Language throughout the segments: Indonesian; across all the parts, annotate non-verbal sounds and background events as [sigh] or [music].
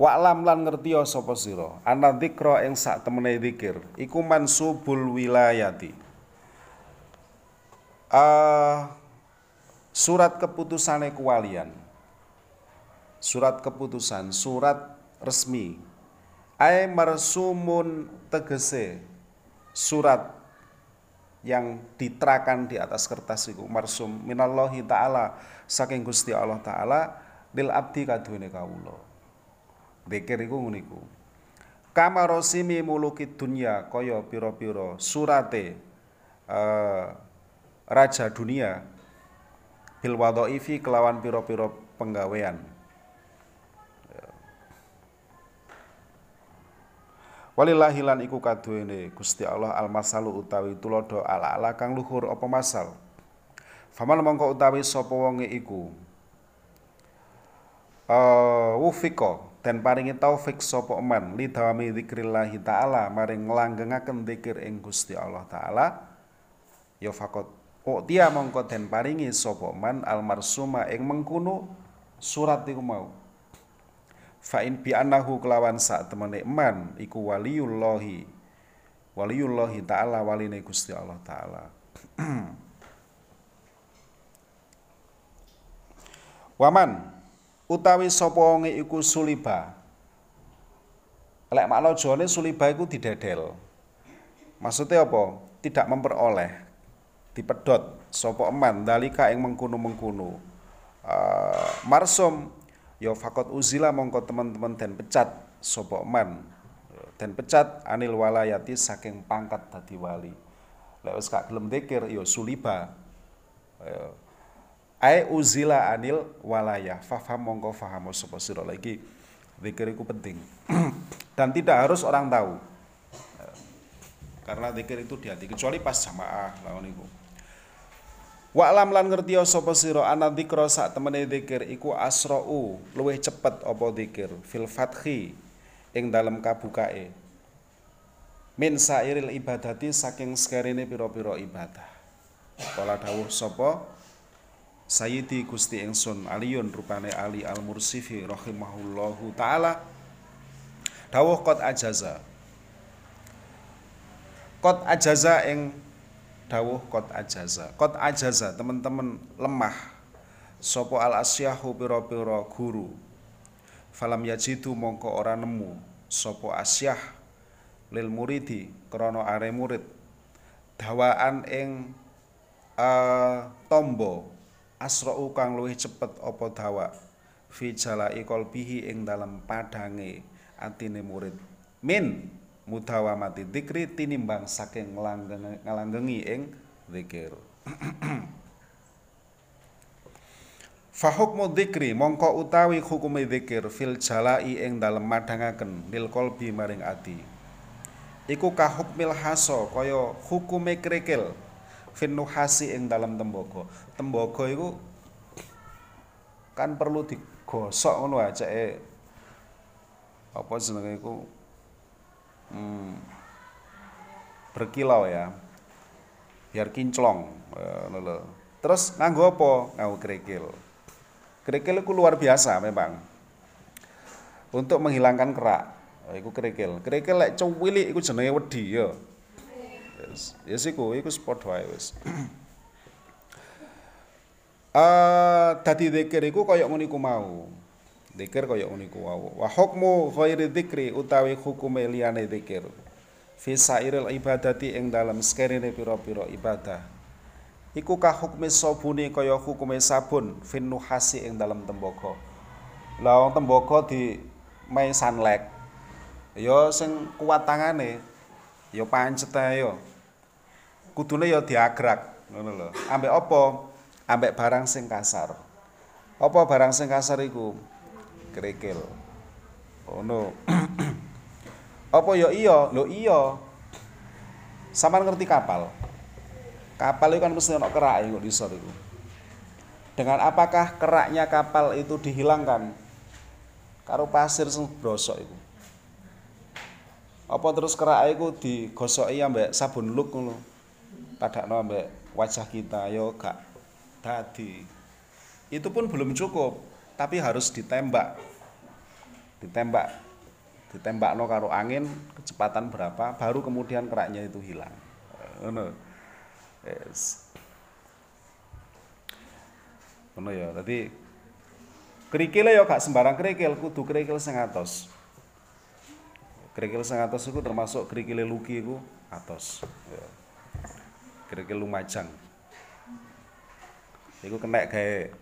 Wa'lam lan ngerti sapa sira ana dzikra ing sak temene zikir iku mansubul wilayati. Uh, surat keputusane kewalian. Surat keputusan, surat resmi. Ai marsumun tegese surat yang diterakan di atas kertas itu marsum minallahi taala saking Gusti Allah taala lil abdi kaduwene kawula. Zikir iku ngene iku. Kama rosimi muluki dunya kaya pira-pira surate uh, raja dunia bil wadhaifi kelawan pira-pira penggawean. Walillahi lan iku kaduwene Gusti Allah al-masalu utawi tulodo ala-ala kang luhur apa masal. Faman mongko utawi sapa wonge iku uh, wufika dan paringi taufik sapa eman li dawami dzikrillah taala maring nglanggengaken zikir ing Gusti Allah taala. Ya fakot Uktia mongko den paringi sapa man almarsuma ing mengkuno surat iku mau. Fa in bi annahu kelawan sak temene man iku waliyullahi waliyullahi taala waline Gusti Allah taala. [clears throat] Waman utawi sapa wonge iku suliba. Lek makna jane suliba iku didedel. Maksudnya apa? Tidak memperoleh. Dipedot sapa eman dalika ing mengkuno-mengkuno uh, marsum ya fakot uzila mongko teman-teman dan pecat sapa man dan pecat anil walayati saking pangkat dadi wali. Lek wis gak gelem zikir ya suliba. Ya. Ai uzila anil walayah fafam mongko faham. Sapa sira lagi. Zikir itu penting. [clears throat] Dan tidak harus orang tahu. Karena zikir itu di hati kecuali pas jamaah lawan itu Wa'lam lan ngerti sapa sira ana dzikra sak temene dzikir iku asra'u luwih cepet apa dzikir fil fathi ing dalem kabukae. Min sairil ibadati saking sekarene pira-pira ibadah. Kala dawuh sapa Sayyidi Gusti Ingsun Aliyun rupane Ali Al-Mursifi rahimahullahu taala. Dawuh qad ajaza. Qad ajaza ing dawuh kot ajaza. Kot ajaza teman-teman lemah. Sopo al asyahu piro-piro guru. Falam yajidu mongko ora nemu. Sopo asyah lil muridi krono are murid. Dawaan ing uh, tombo asra'u kang luwih cepet apa dawa fi jalai qalbihi ing dalam padange atine murid. Min mudawamati dzikri tinimbang saking ngalanggengi ing zikir [clears throat] Fahukmu dzikri mongko utawi hukume dzikir fil jalai ing dalem madangaken lil qalbi maring ati. Iku kahukmil haso kaya hukume krikil fin nuhasi ing dalem tembaga tembaga iku kan perlu digosok ngono aja eh apa jenenge iku? Hmm, berkilau ya. Biar kinclong eh, terus nganggo apa? Nganggo kerikil. Kerikil itu luar biasa memang. Untuk menghilangkan kerak itu kerikil. Kerikil lek cuwili itu jenenge wedi ya yes yes iku iku padha wae wis Uh, [clears throat] dadi iku kaya ngono mau. Zikir kaya ngono iku wau. Wa hukmu ghairi dzikri utawi hukume liyane zikir. Fi sairil ibadati ing dalem skerene pira-pira ibadah. Iku ka hukme sabuni kaya hukume sabun fin nuhasi ing dalem tembaga. Lah di mai sunlight. Ya sing kuat tangane ya pancet ae ya. Kudune ya diagrak ngono lho. Ambek apa? Ambek barang sing kasar. Apa barang sing kasar iku? kerikil. Oh no [clears throat] apa ya iya? Lo iya. Sama ngerti kapal? Kapal itu kan mesti ono kerak kok di itu dengan apakah keraknya kapal itu dihilangkan? Karo pasir sing brosok itu apa terus kerak itu digosoki ambek sabun luk ngono padakno ambek wajah kita yo gak dadi. Itu pun belum cukup tapi harus ditembak. Ditembak ditembak no karo angin kecepatan berapa baru kemudian keraknya itu hilang. Ngono. Yes. Ngono ya tadi kerikil ya gak sembarang kerikil kudu kerikil sing atos. Kerikil sing atos itu termasuk kerikil luki itu atos. Ya. Kerikil lumajang Iku kena kayak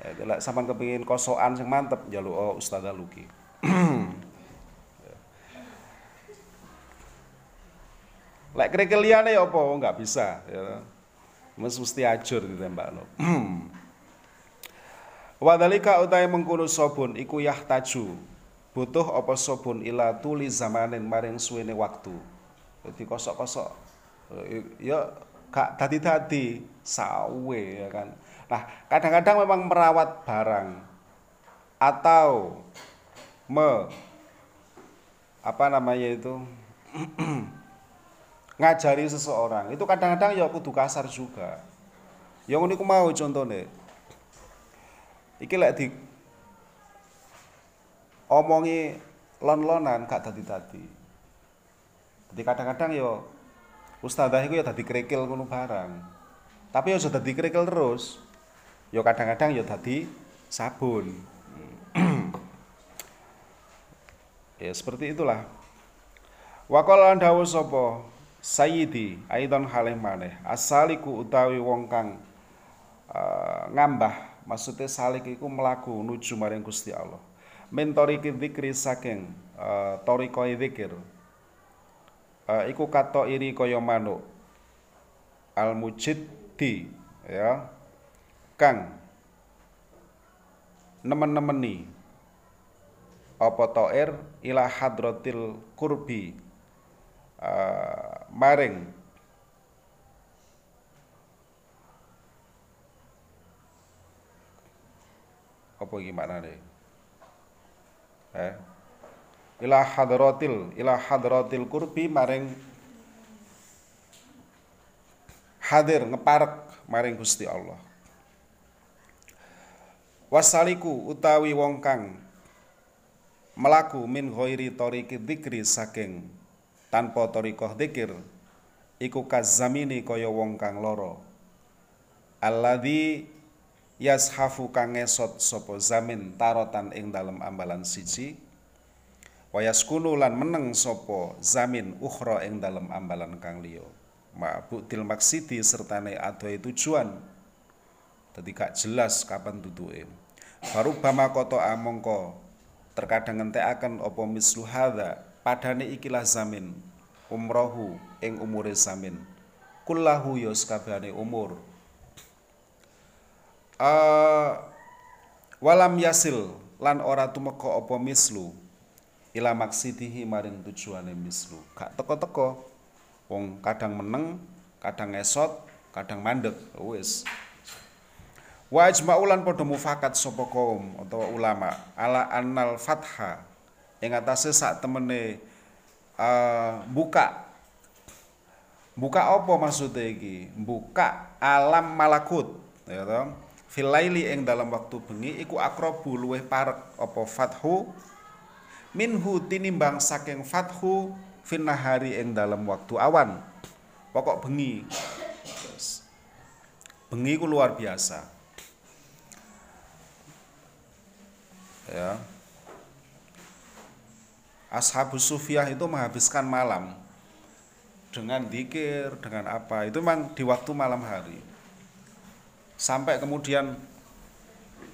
Eh, lek sampean kepengin kosokan sing mantep njaluk oh, Ustazah Luki. [clears throat] Lek kerikil liyane ya apa? Enggak bisa ya. Mes mesti ajur ditembakno. [clears throat] Wadalika utai mengkono sobun iku yahtaju. Butuh apa sobun ila tuli zamanin maring suwene waktu. Jadi kosok-kosok ya gak dadi-dadi sawe ya kan. Nah, kadang-kadang memang merawat barang atau me apa namanya itu [clears throat] ngajari seseorang itu kadang-kadang ya kudu kasar juga. Yang ini aku mau contohnya. Iki lek di omongi lon-lonan gak tadi-tadi. Jadi kadang-kadang ya ustadzah itu ya tadi kerikil ngono barang. Tapi ya sudah dadi kerikil terus. Ya kadang-kadang ya tadi sabun. [clears throat] Ya seperti itulah. Wakala dawu sapa? Sayyidi aidon halih maneh. Asaliku utawi wong kang uh, ngambah. Maksudnya salik iku melaku nuju maring Gusti Allah. Mentori dzikri saking uh, toriko dzikir uh, iku kato iri kaya manuk. Al mujiddi ya. Kang. Nemen-nemeni. Apa ta'ir ila hadratil kurbi uh, maring. Apa gimana deh eh ila hadratil ila hadratil kurbi maring hadir ngeparek maring Gusti Allah. Wasaliku utawi wong kang melaku min ghairi tariqi dzikri saking tanpa tariqah dzikir iku kazamini kaya wong kang loro alladzi yashafu kang ngesot sapa zamin tarotan ing dalem ambalan siji wayaskunu lan meneng sapa zamin ukhra ing dalem ambalan kang liya. Ma'budil maksidi sertane adohe tujuan. Dadi gak jelas kapan tutuke baru bama koto amongko terkadang ngentekaken apa mislu hadza padane ikilah zamin umrohu ing umure zamin. Kullahu ya sakabehane umur. Uh, walam yasil lan ora tumeka apa mislu ila maksidihi maring tujuane mislu. Gak teko-teko. Wong kadang meneng kadang esot kadang mandek. Wis. Wa ijma'ulan padha mufakat sapa kaum utawa ulama. Ala annal fatha. Ing atase sak temene uh, buka. Buka apa maksudnya iki? Buka alam malakut. Ya toh. Filaili ing dalam waktu bengi iku akrabu luweh parek apa fathu minhu tinimbang saking fathu finnahari ing dalam waktu awan. Pokok bengi. Bengi ku luar biasa. Ya. Ashabus Sufiyah itu menghabiskan malam dengan dikir, dengan apa, itu memang di waktu malam hari. Sampai kemudian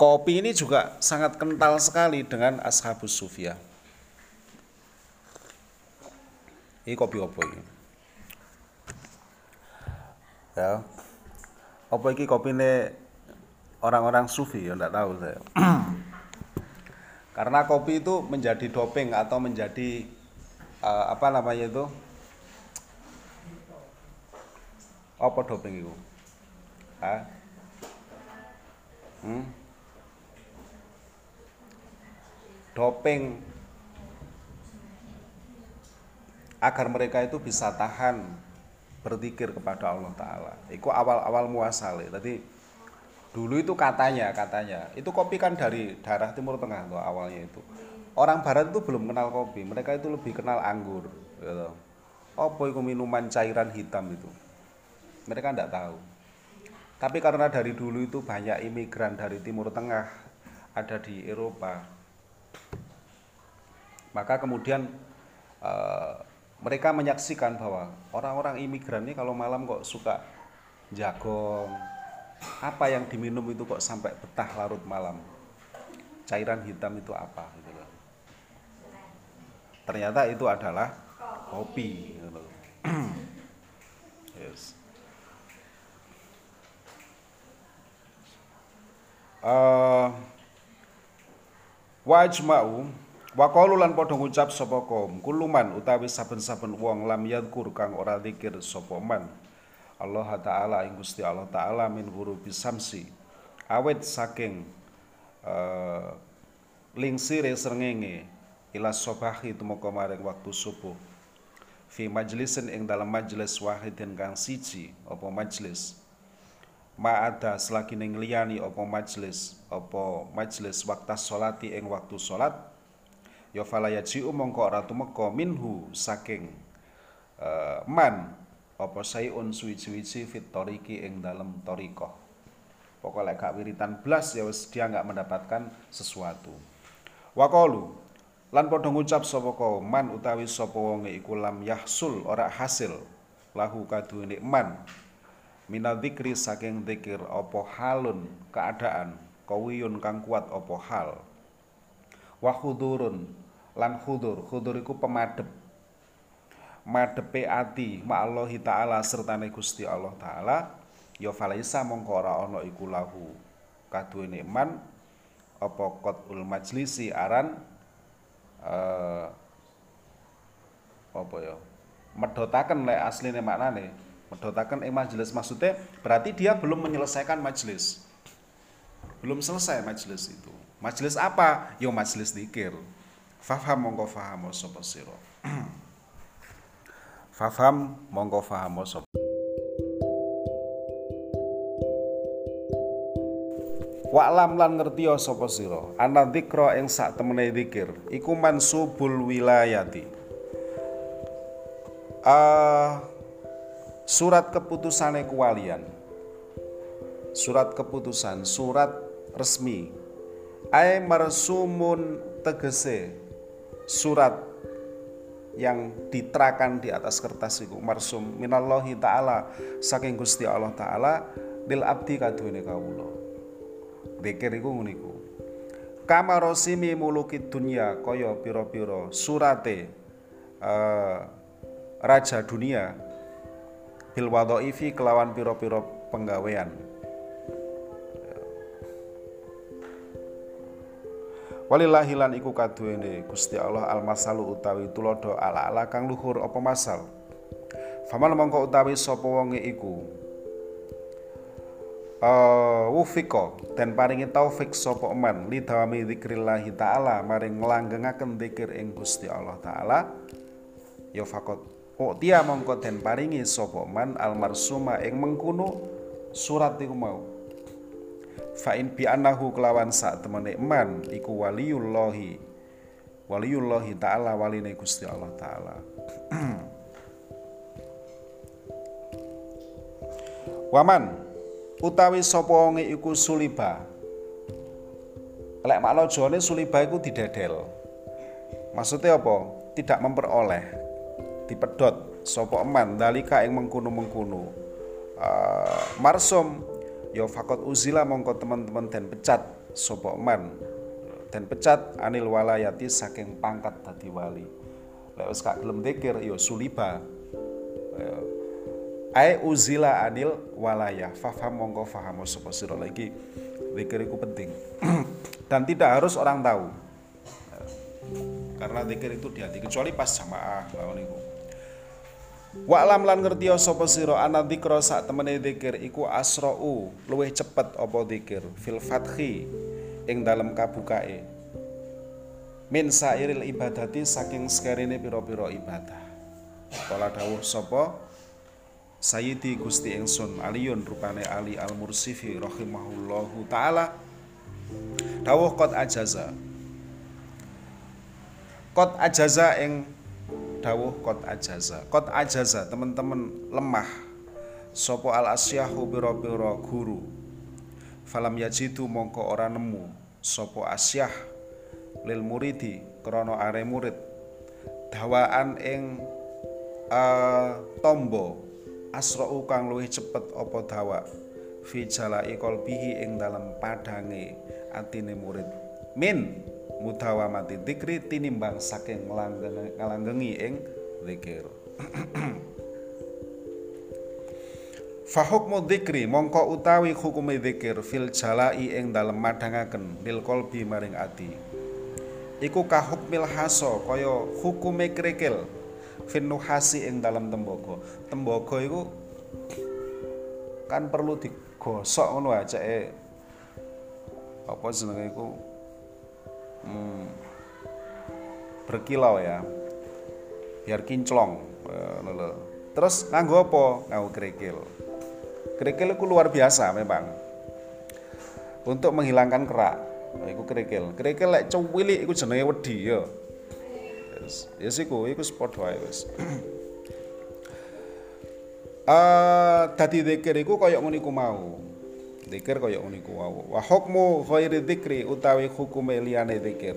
kopi ini juga sangat kental sekali dengan Ashabus Sufiyah. Ini kopi apa ini? Ya. Apa kopi ini orang-orang sufi ya enggak tahu saya. [clears throat] Karena kopi itu menjadi doping atau menjadi uh, apa namanya itu? Apa doping itu? Hah? Hmm? Doping agar mereka itu bisa tahan berzikir kepada Allah Ta'ala. Itu awal-awal muasal. Tadi dulu itu katanya katanya itu kopi kan dari daerah timur tengah tuh awalnya itu orang barat itu belum kenal kopi mereka itu lebih kenal anggur gitu. apa itu minuman cairan hitam itu mereka tidak tahu tapi karena dari dulu itu banyak imigran dari timur tengah ada di Eropa maka kemudian uh, mereka menyaksikan bahwa orang-orang imigran ini kalau malam kok suka jagong apa yang diminum itu kok sampai betah larut malam cairan hitam itu apa gitu loh. ternyata itu adalah kopi gitu loh. [clears throat] yes. uh, wajma'u wa qalu lan padha ngucap sapa kaum kuluman utawi saben-saben wong lam yadkur kang ora zikir sapa man. Allah taala ing Gusti Allah taala min guru bisamsi awet saking uh, lingsire srengenge ila sobahi tumeka maring waktu subuh. Fi majlisin ing dalam majlis wahidin kang siji apa majlis? Ma ada selagi ning liyani apa majlis apa majlis waktu salati ing waktu salat ya fala yaji'u mongko ora tumeka minhu saking uh, man apa sayun suwi-suwi fit toriki ing dalam toriko pokoknya gak wiritan blas ya wis dia nggak mendapatkan sesuatu. Waqalu lan padha ngucap sapa man utawi sapa wonge iku lam yahsul ora hasil. Lahu kaduwe man minadzikri saking zikir apa halun keadaan kawiyun kang kuat apa hal. Wa khudurun lan khudur. Khudur iku pemadhep madepe ati ma'allahi taala sertane Gusti Allah taala ya falaisa mongko ora ana iku lahu. Kaduwe nikman apa qatul majlisi aran uh, apa ya? Medotaken lek asline maknane. Medotaken ing majelis maksudnya berarti dia belum menyelesaikan majelis belum selesai majelis itu. Majelis apa? Yo majelis dikir faham mongko faham sapa sira. [clears throat] Fafam mongko faham sapa Wa'lam lan ngertiya sapa sira. Ana dzikra ing sak temene zikir iku mansubul wilayati. Uh, surat keputusane kewalian surat keputusan surat resmi. Ay marsumun tegese surat yang diterakan di atas kertas itu marsum minallahi taala. Saking Gusti Allah taala lil abdi kaduwene kawula. Zikir iku iku. Kama rosimi muluki dunya kaya pira-pira surate uh, raja dunia bil wadhaifi kelawan pira-pira penggawean Walillahi lan iku kaduwene Gusti Allah almasalu utawi tulodo ala-ala kang luhur apa masal. Faman mongko utawi sapa wonge iku? Uh, wufika dan paringi taufik sapa man lidawami dzikrillah taala maring nglanggengaken zikir ing Gusti Allah taala. Ya fakot Uktia mongko den paringi sapa man almarsuma ing mengkuno surat iku mau Fa'in bi annahu kelawan sak temene man iku waliyullahi waliyullahi taala waline Gusti Allah taala. [clears throat] Waman utawi sapa wonge iku suliba. Lek makna jone suliba iku didedel Maksudnya apa? Tidak memperoleh dipedot sapa eman dalika ing mengkuno-mengkuno uh, marsum ya fakot uzila mongko teman-teman dan pecat sapa man dan pecat anil walayati saking pangkat dadi wali. Lek wis gak gelem zikir ya suliba. Ya. ai uzila anil walayah. Fafham mongko faham sapa sira. Lagi zikir itu penting. [clears throat] Dan tidak harus orang tahu. Karena zikir itu di hati kecuali pas jamaah lawan itu Wa'lam lan ngerti sapa sira? Ana dzikra sak temene dzikir iku asra'u. Luwih cepet apa dzikir? Fil fathi ing dalem kabukae. Min sairil ibadati saking sekerene pira-pira ibadah. Kala dawuh sapa? Sayyidi Gusti Engsun Aliyun rupane Ali Al Mursifi rahimahullahu taala. Dawuh qad ajaza. Qad ajaza ing dawuh qad ajaza. Qad ajaza teman-teman lemah. Sapa al asyahu pira-pira guru. Falam yajidu mongko ora nemu. Sapa asyah lil muridi krana are murid. Dawaan ing uh, tombo. Asra'u kang luwih cepet apa dawa fi jalai qalbihi ing dalam padange atine murid. Min mudawamati dzikri tinimbang saking ngalanggengi ing zikir. [clears throat] Fahukmu dzikri mongko utawi hukume dzikir fil jalai ing dalem madangaken lil qalbi maring ati. Iku kahukmil haso kaya hukume krikil finuhasi ing dalam tembaga. Tembaga iku kan perlu digosok ngono eh. Apa jenenge iku hmm, berkilau ya. Biar kinclong eh, terus nganggo apa? Nganggo kerikil. Kerikil itu luar biasa memang. Untuk menghilangkan kerak. Iku kerikil. Kerikil lek cuwili iku jenenge wedi ya wis [clears throat] ya siku iku padha wae wis. Uh, dadi zikir iku ngono iku mau. Zikir kaya ngono iku mau. Wa hukmu ghairi dzikri utawi hukume liyane zikir.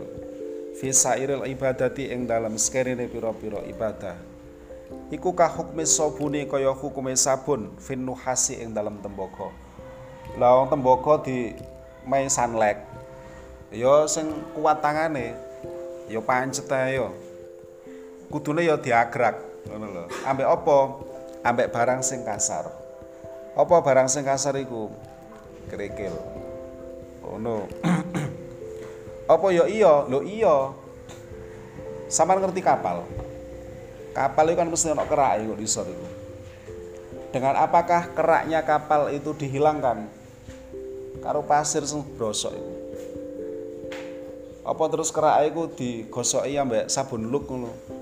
Fi sairil ibadati ing dalam sekerine pira-pira ibadah. Iku ka hukme sabune kaya hukume sabun fin nuhasi ing dalam tembaga. Lah wong tembaga di mai sanlek. Ya sing kuat tangane ya pancet ae ya kudune ya diagrak ngono lho. Ambek apa? Ambek barang sing kasar. Apa barang sing kasar iku? Kerikil. Ngono. [clears throat] apa ya iya? Lho iya. Saman ngerti kapal? Kapal itu kan mesti ono kerak iku di iku. Dengan apakah keraknya kapal itu dihilangkan? Karo pasir sing brosok itu. Apa terus kerak iku digosoki ambek sabun luk ngono?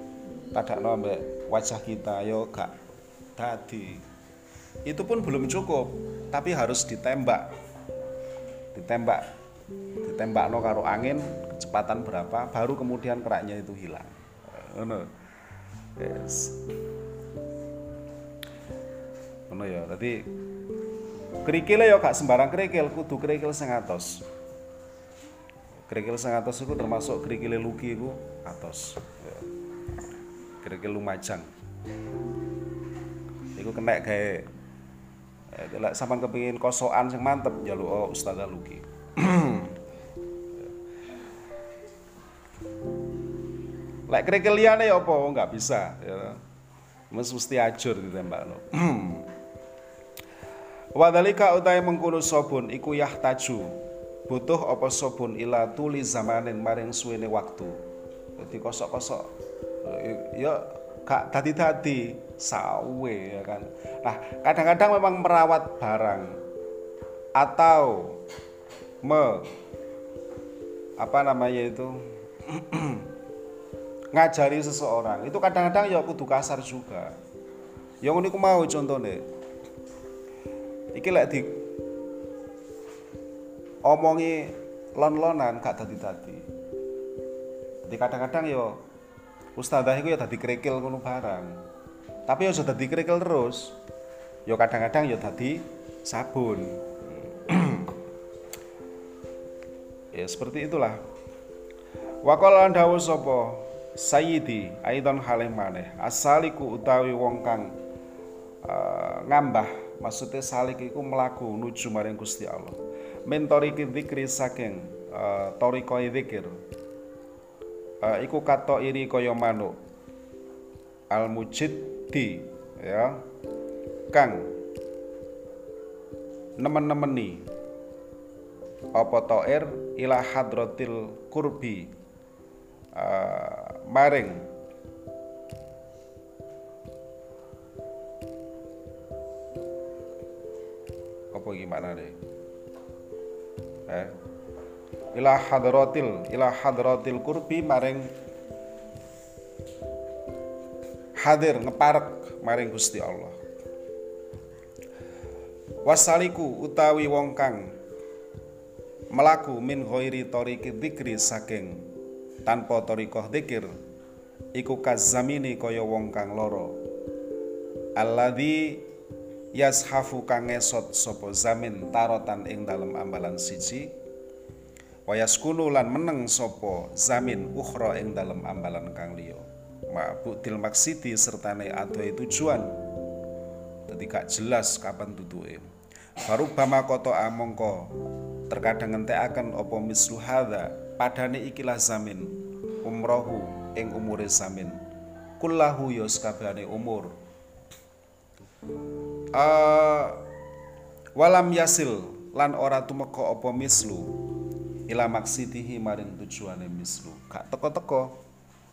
padakno ambek wajah kita yo gak tadi itu pun belum cukup tapi harus ditembak. Ditembak. Ditembak no karo angin kecepatan berapa baru kemudian keraknya itu hilang. Ngono. Yes. Ngono ya tadi kerikil ya gak sembarang kerikil kudu kerikil sing atos. Kerikil sing atos itu termasuk kerikil luki itu atos. Kira-kira Lumajang. Iku kena eh, lek sampean kepengin kosokan sing mantep njaluk oh, Ustaz Luki. [clears throat] Lek kerikil liyane ya apa? Oh, nggak bisa ya. Mesti ajur ditembakno. [clears throat] Wadalika utai mengkono sobun iku yahtaju. Butuh apa sobun ila tuli zamanin maring suwene waktu. Jadi kosok-kosok. Ya gak tadi-tadi sawe ya kan? Nah kadang-kadang memang merawat barang atau me apa namanya itu [clears throat] ngajari seseorang itu kadang-kadang ya kudu kasar juga. Yang ini aku mau contohnya iki lek di omongi lon-lonan gak tadi-tadi jadi kadang-kadang ya ustadzah itu ya tadi kerikil ngono barang. Tapi ya sudah kerikil terus. Ya kadang-kadang ya tadi sabun. [clears throat] Ya seperti itulah. Wakala dawu sapa? Sayyidi Aidon halih maneh. Asaliku utawi wong kang uh, ngambah. Maksudnya salik iku melaku nuju maring Gusti Allah. Mentori dzikri saking uh, torikoi dzikir uh, iku kato iri kaya manuk. Al mujiddi ya. Kang nemen-nemeni. Apa to'ir ila hadratil kurbi uh, maring. Apa gimana deh eh ila hadratil ila hadratil kurbi maring hadir ngeparek maring Gusti Allah. Wasaliku utawi wong kang melaku min ghairi tariqi dzikri saking tanpa tariqah dzikir iku kazamini kaya wong kang loro alladzi yashafu kang ngesot sapa zamin tarotan ing dalem ambalan siji wayaskunu lan meneng sapa zamin ukhra ing dalem ambalan kang liya. Mabudil maksidi sertane adohe tujuan. Dadi gak jelas kapan tutuke baru bama koto amongko terkadang ngentekaken apa mislu hadza. Padane ikilah zamin umrohu ing umure zamin. Kullahu ya sakabehane umur. Uh, walam yasil lan ora tumeka apa mislu ila maksidihi maring tujuane mislu. Gak teko-teko.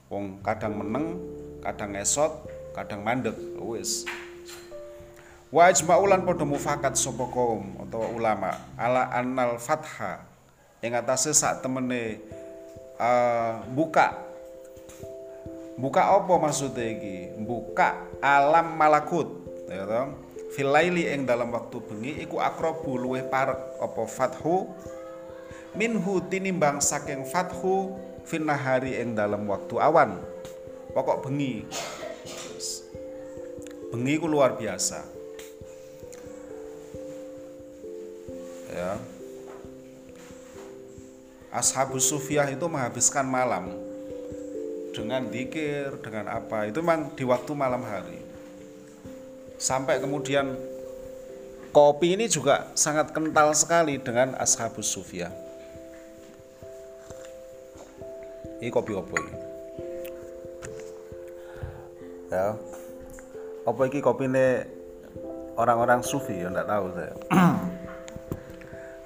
Wong kadang meneng kadang esot kadang mandek. Wis. Wa ijma'ulan padha mufakat sapa kaum utawa ulama. Ala annal fatha. Ing atase sak temene uh, buka. Buka apa maksudnya iki? Buka alam malakut. Ya toh. Filaili ing dalam waktu bengi iku akrobu luweh parek apa fathu minhu tinimbang saking fathu finnahari ing dalam waktu awan. Pokok bengi. Bengi ku luar biasa. Ya. Ashabus Sufiyah itu menghabiskan malam dengan dikir, dengan apa. Itu memang di waktu malam hari. Sampai kemudian kopi ini juga sangat kental sekali dengan Ashabus Sufiyah ini kopi apa ini ya. Apa kopi ini orang-orang sufi? Ya enggak tahu saya. [clears throat]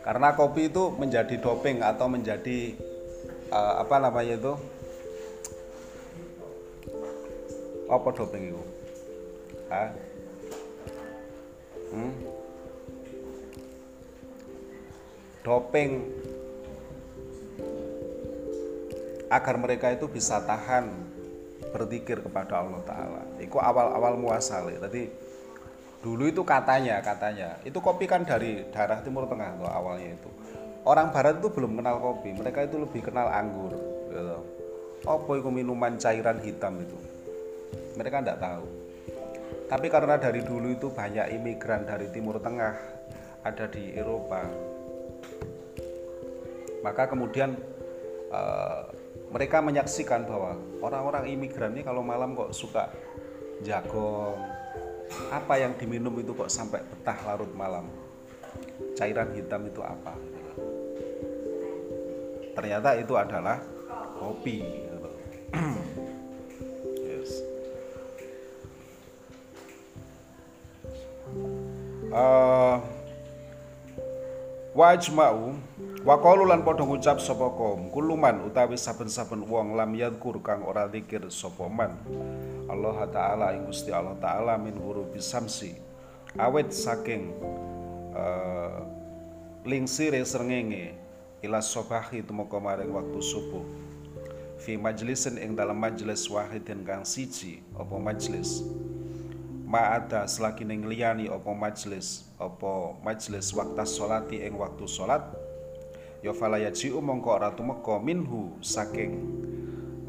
Karena kopi itu menjadi doping atau menjadi uh, apa namanya itu? Apa doping itu? Hmm? doping agar mereka itu bisa tahan berzikir kepada Allah Taala. Itu awal-awal muasal. Tadi dulu itu katanya katanya itu kopi kan dari daerah Timur Tengah loh awalnya itu. Orang Barat itu belum kenal kopi, mereka itu lebih kenal anggur. Gitu. Apa itu minuman cairan hitam itu? Mereka tidak tahu. Tapi karena dari dulu itu banyak imigran dari Timur Tengah ada di Eropa, maka kemudian uh, mereka menyaksikan bahwa orang-orang imigran ini kalau malam kok suka jagong. Apa yang diminum itu kok sampai betah larut malam? Cairan hitam itu apa? Ternyata itu adalah kopi yes. uh, wajma'u Wa qalu lan padha ngucap sapa kaum kuluman utawi saben-saben wong lam yadkur kang ora zikir sapa man. Allah taala ing Gusti Allah taala min hurufi samsi. Awet saking uh, lingsire srengenge ila sobahi tumeka maring waktu subuh. Fi majlisin ing dalam majlis wahidin kang siji apa majlis? Ma'ada selagi ning liyani apa majlis apa majlis waktu salati ing waktu salat ya fala yaji'u mongko ora tumeka minhu saking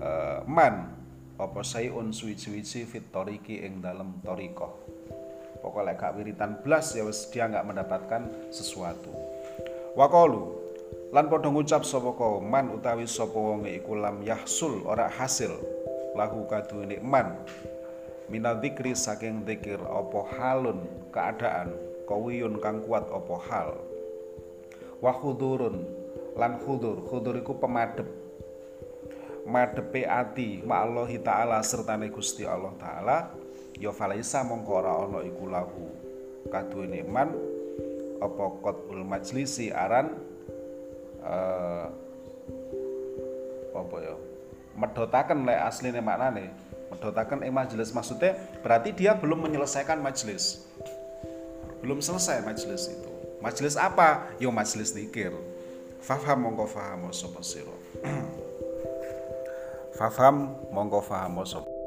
uh, man apa sayun suwi-suwi fit toriki ing dalem toriko. Pokoknya gak wiritan blas ya wis dia nggak mendapatkan sesuatu. Waqalu lan padha ngucap sapa man utawi sapa wonge iku lam yahsul ora hasil lahu kaduwe man. Minadzikri saking zikir apa halun keadaan kawiyun kang kuat apa hal. Wa khudurun lan khudur. Khudur iku pemadep. Madepe ati ma Allah taala sertane Gusti Allah taala ya falaisa mongko ana iku lahu. Kaduwene man apa qatul majlisi aran uh, apa ya medotaken lek asline maknane medotaken ing majelis maksudnya berarti dia belum menyelesaikan majelis belum selesai majelis itu. Majelis apa? Yo majelis zikir Fafham mongko faham sapa sira. Fafham mongko faham sapa